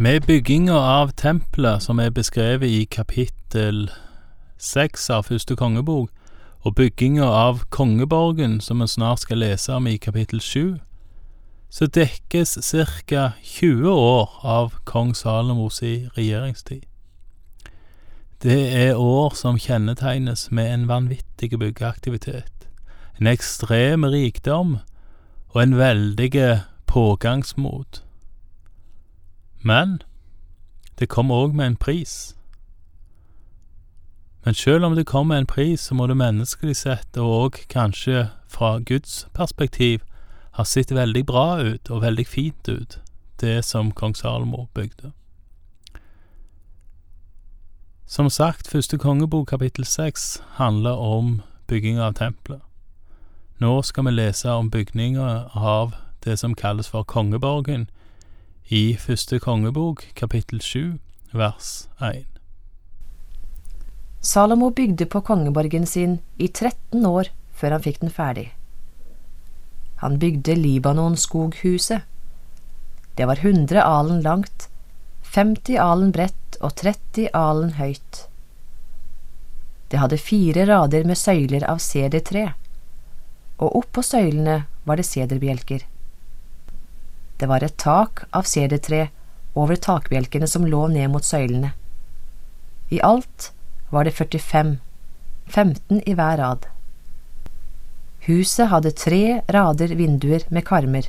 Med bygginga av tempelet, som er beskrevet i kapittel seks av første kongebok, og bygginga av kongeborgen, som vi snart skal lese om i kapittel sju, så dekkes ca. 20 år av kong Salomos regjeringstid. Det er år som kjennetegnes med en vanvittig byggeaktivitet, en ekstrem rikdom og en veldig pågangsmot. Men det kom òg med en pris. Men sjøl om det kom med en pris, så må det menneskelig sett, og òg kanskje fra Guds perspektiv, ha sett veldig bra ut og veldig fint ut, det som kong Salomo bygde. Som sagt, første kongebok kapittel seks handler om bygging av tempelet. Nå skal vi lese om bygninga av det som kalles for kongeborgen, i første kongebok kapittel sju vers én. Salomo bygde på kongeborgen sin i 13 år før han fikk den ferdig. Han bygde Libanon-skoghuset. Det var 100 alen langt, 50 alen bredt og 30 alen høyt. Det hadde fire rader med søyler av sedertre, og oppå søylene var det sederbjelker. Det var et tak av sedertre over takbjelkene som lå ned mot søylene. I alt var det 45, 15 i hver rad. Huset hadde tre rader vinduer med karmer.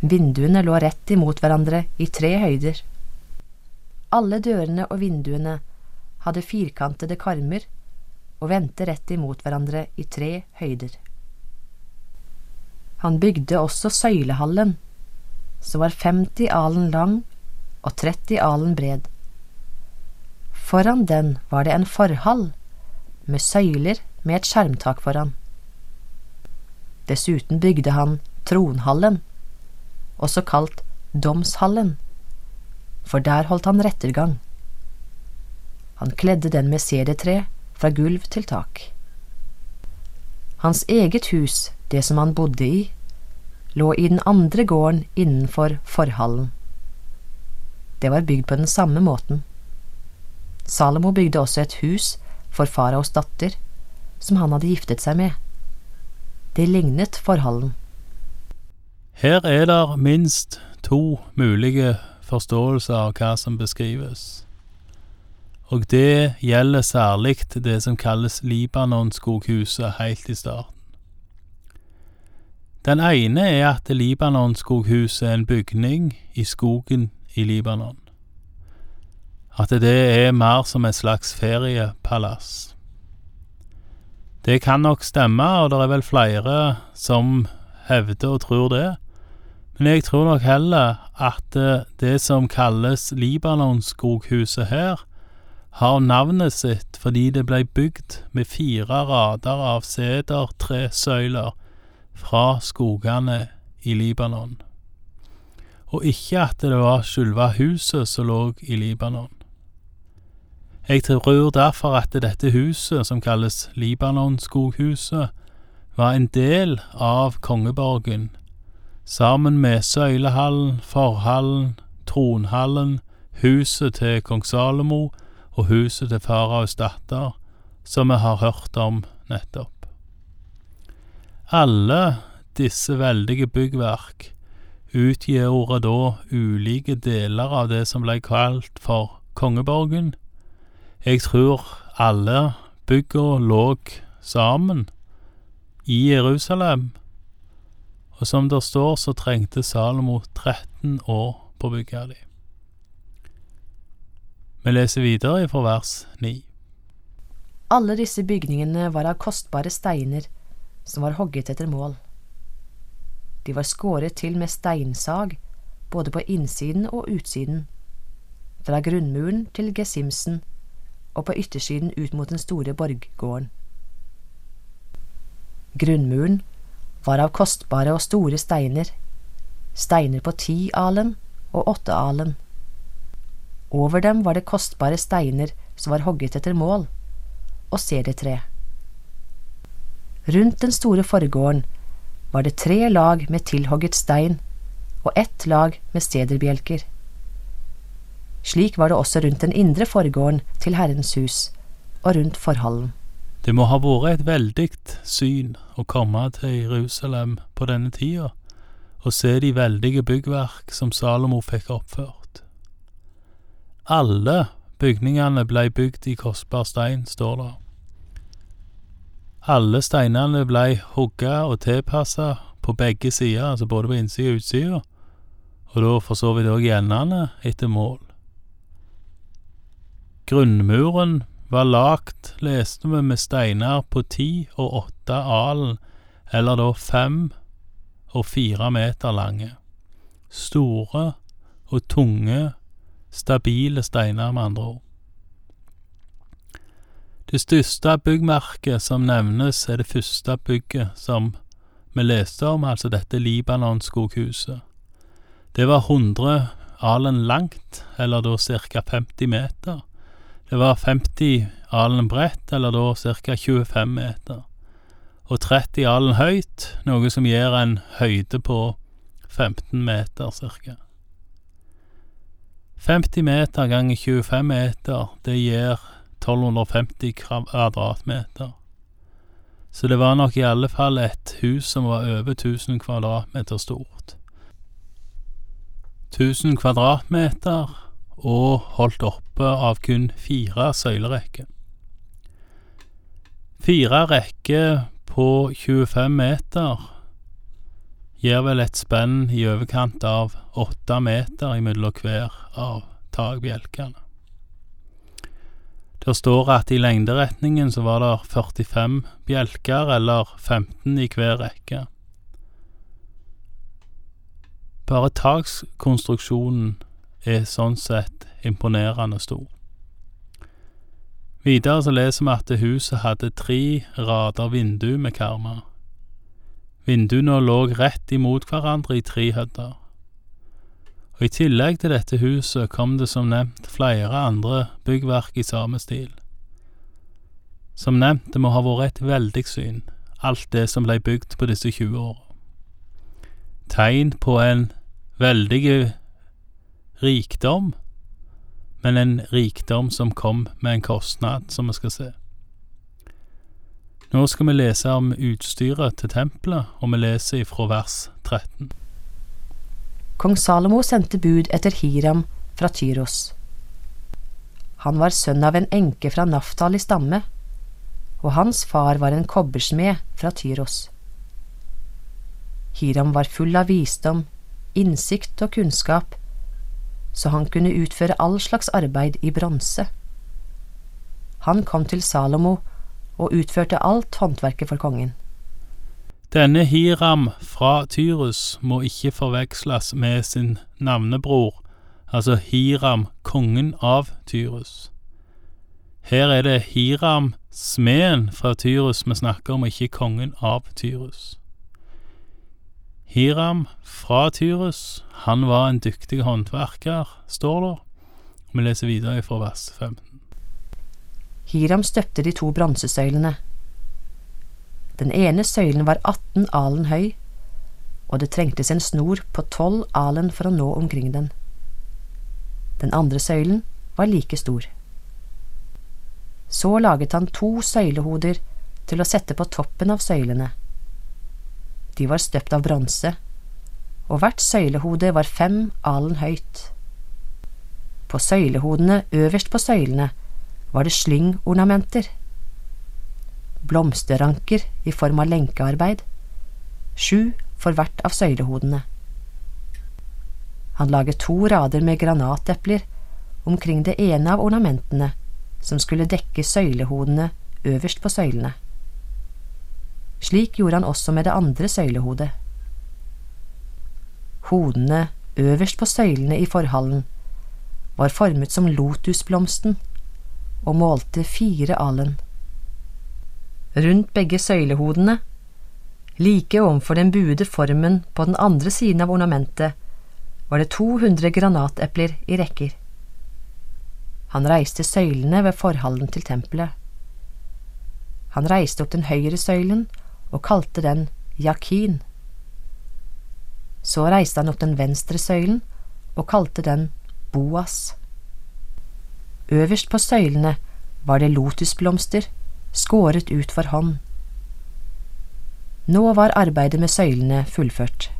Vinduene lå rett imot hverandre i tre høyder. Alle dørene og vinduene hadde firkantede karmer og vendte rett imot hverandre i tre høyder. Han bygde også søylehallen, som var 50 alen lang og 30 alen bred. Foran den var det en forhall med søyler med et skjermtak foran. Dessuten bygde han tronhallen, også kalt domshallen, for der holdt han rettergang. Han kledde den med sedertre fra gulv til tak. Hans eget hus, det som han bodde i, lå i den andre gården innenfor forhallen. Det var bygd på den samme måten. Salomo bygde også et hus for faraos datter, som han hadde giftet seg med. Det lignet forhallen. Her er det minst to mulige forståelser av hva som beskrives, og det gjelder særlig det som kalles Libanon-skoghuset helt i starten. Den ene er at Libanon-skoghuset er en bygning i skogen i Libanon. At det er mer som et slags feriepalass. Det kan nok stemme, og det er vel flere som hevder og tror det, men jeg tror nok heller at det som kalles Libanon-skoghuset her, har navnet sitt fordi det blei bygd med fire rader av sedertresøyler fra skogene i Libanon, og ikke at det var selve huset som lå i Libanon. Jeg tror derfor at dette huset, som kalles Libanon-skoghuset, var en del av kongeborgen, sammen med søylehallen, forhallen, tronhallen, huset til kong Salomo og huset til faraos datter, som vi har hørt om nettopp. Alle disse veldige byggverk utgjorde da ulike deler av det som ble kalt for kongeborgen. Jeg tror alle bygga lå sammen i Jerusalem, og som det står, så trengte Salomo 13 år på å bygge de. Vi leser videre fra vers 9. Alle disse bygningene var av kostbare steiner som var hogget etter mål. De var skåret til med steinsag, både på innsiden og utsiden, fra grunnmuren til gesimsen og på yttersiden ut mot den store borggården. Grunnmuren var av kostbare og store steiner, steiner på ti alen og åtte alen. Over dem var det kostbare steiner som var hogget etter mål, og sedertre. Rundt den store forgården var det tre lag med tilhogget stein og ett lag med sederbjelker. Slik var det også rundt den indre forgården til Herrens hus og rundt forhallen. Det må ha vært et veldig syn å komme til Jerusalem på denne tida og se de veldige byggverk som Salomo fikk oppført. Alle bygningene blei bygd i kostbar stein, står det. Alle steinene blei hugga og tilpassa på begge sider, altså både på innsida og utsida, og da for så vidt òg endene etter mål. Grunnmuren var lagt, leste vi, med steiner på ti og åtte alen, eller da fem og fire meter lange. Store og tunge, stabile steiner, med andre ord. Det største byggmerket som nevnes, er det første bygget som vi leste om, altså dette Libanon-skoghuset. Det var 100 alen langt, eller da ca. 50 meter. Det var 50 alen bredt, eller da ca. 25 meter. Og 30 alen høyt, noe som gir en høyde på 15 meter ca. 50 meter ganger 25 meter, det gir 1250 kvadratmeter. Så det var nok i alle fall et hus som var over 1000 kvadratmeter stort. 1000 kvadratmeter og holdt oppe av kun fire søylerekker. Fire rekker på 25 meter gir vel et spenn i overkant av åtte meter imellom hver av takbjelkene. Det står at i lengderetningen så var det 45 bjelker, eller 15 i hver rekke. Bare takskonstruksjonen er sånn sett imponerende stor. Videre så leser vi at huset hadde tre rader vindu med karmer. Vinduene lå rett imot hverandre i tre høyder og i tillegg til dette huset kom det som nevnt flere andre byggverk i samme stil. Som nevnt, det må ha vært et veldig syn, alt det som blei bygd på disse 20 åra. Tegn på en veldig rikdom, men en rikdom som kom med en kostnad, som vi skal se. Nå skal vi lese om utstyret til tempelet, og vi leser ifra vers 13. Kong Salomo sendte bud etter Hiram fra Tyros. Han var sønn av en enke fra Naftal i stamme, og hans far var en kobbersmed fra Tyros. Hiram var full av visdom, innsikt og kunnskap, så han kunne utføre all slags arbeid i bronse. Han kom til Salomo og utførte alt håndverket for kongen. Denne Hiram fra Tyrus må ikke forveksles med sin navnebror, altså Hiram, kongen av Tyrus. Her er det Hiram, smeden fra Tyrus vi snakker om, ikke kongen av Tyrus. Hiram fra Tyrus, han var en dyktig håndverker, står det. Vi leser videre fra vers 15. Hiram støpte de to bronsesøylene den ene søylen var 18 alen høy, og det trengtes en snor på 12 alen for å nå omkring den. Den andre søylen var like stor. Så laget han to søylehoder til å sette på toppen av søylene. De var støpt av bronse, og hvert søylehode var fem alen høyt. På søylehodene øverst på søylene var det slyngornamenter blomsterranker i form av lenkearbeid, sju for hvert av søylehodene. Han laget to rader med granatepler omkring det ene av ornamentene som skulle dekke søylehodene øverst på søylene. Slik gjorde han også med det andre søylehodet. Hodene øverst på søylene i forhallen var formet som lotusblomsten og målte fire alen rundt begge søylehodene. Like ovenfor den buede formen på den andre siden av ornamentet var det 200 granatepler i rekker. Han reiste søylene ved forhallen til tempelet. Han reiste opp den høyre søylen og kalte den Yakin. Så reiste han opp den venstre søylen og kalte den Boas. Øverst på søylene var det lotusblomster, skåret ut for hånd. Nå var arbeidet med søylene fullført.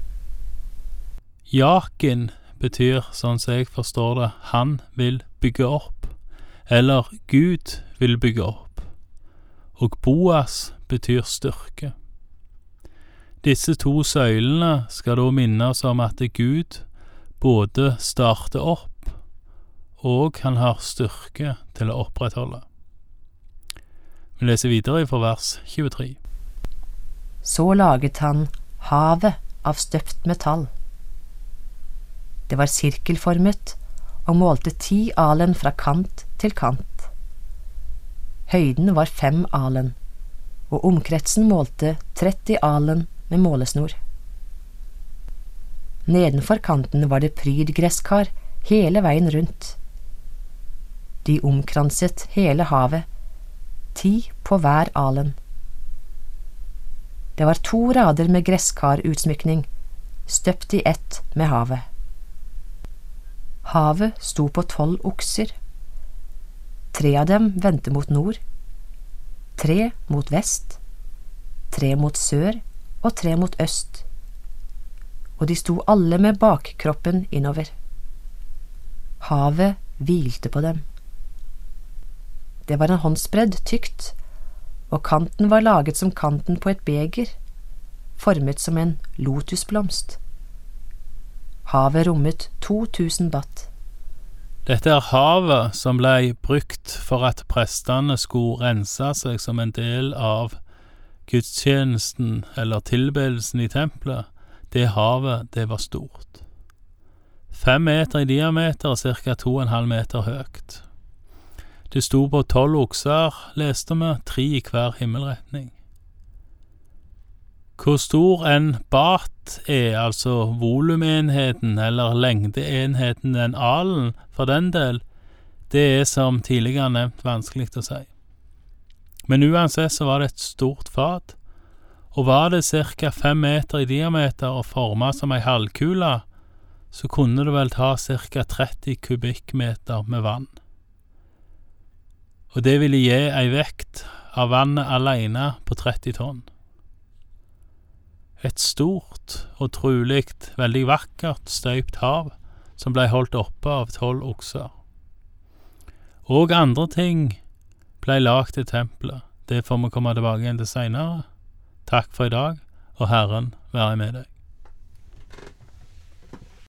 Jakin betyr, sånn som jeg forstår det, han vil bygge opp, eller Gud vil bygge opp, og Boas betyr styrke. Disse to søylene skal da minne oss om at Gud både starter opp og han har styrke til å opprettholde. Vi leser videre fra vers 23. Så laget han havet av støpt metall. Det var sirkelformet og målte ti alen fra kant til kant. Høyden var fem alen, og omkretsen målte 30 alen med målesnor. Nedenfor kanten var det prydgresskar hele veien rundt. De omkranset hele havet, ti på hver alen. Det var to rader med gresskarutsmykning, støpt i ett med havet. Havet sto på tolv okser. Tre av dem vendte mot nord, tre mot vest, tre mot sør og tre mot øst, og de sto alle med bakkroppen innover. Havet hvilte på dem. Det var en håndsbredd tykt, og kanten var laget som kanten på et beger, formet som en lotusblomst. Havet rommet 2000 batt. Dette er havet som blei brukt for at prestene skulle rense seg som en del av gudstjenesten eller tilbedelsen i tempelet. Det havet, det var stort. Fem meter i diameter og ca. to og en halv meter høyt. Det sto på tolv okser, leste vi, tre i hver himmelretning. Hvor stor en bat er, altså volumenheten eller lengdeenheten den alen, for den del, det er som tidligere nevnt vanskelig å si. Men uansett så var det et stort fat, og var det ca. fem meter i diameter og forma som ei halvkule, så kunne det vel ta ca. 30 kubikkmeter med vann og det ville gi ei vekt av vannet aleine på 30 tonn. Et stort og trolig veldig vakkert støypt hav som blei holdt oppe av tolv okser. Og andre ting blei lagd til tempelet. Det får vi komme tilbake igjen til seinere. Takk for i dag, og Herren være med deg.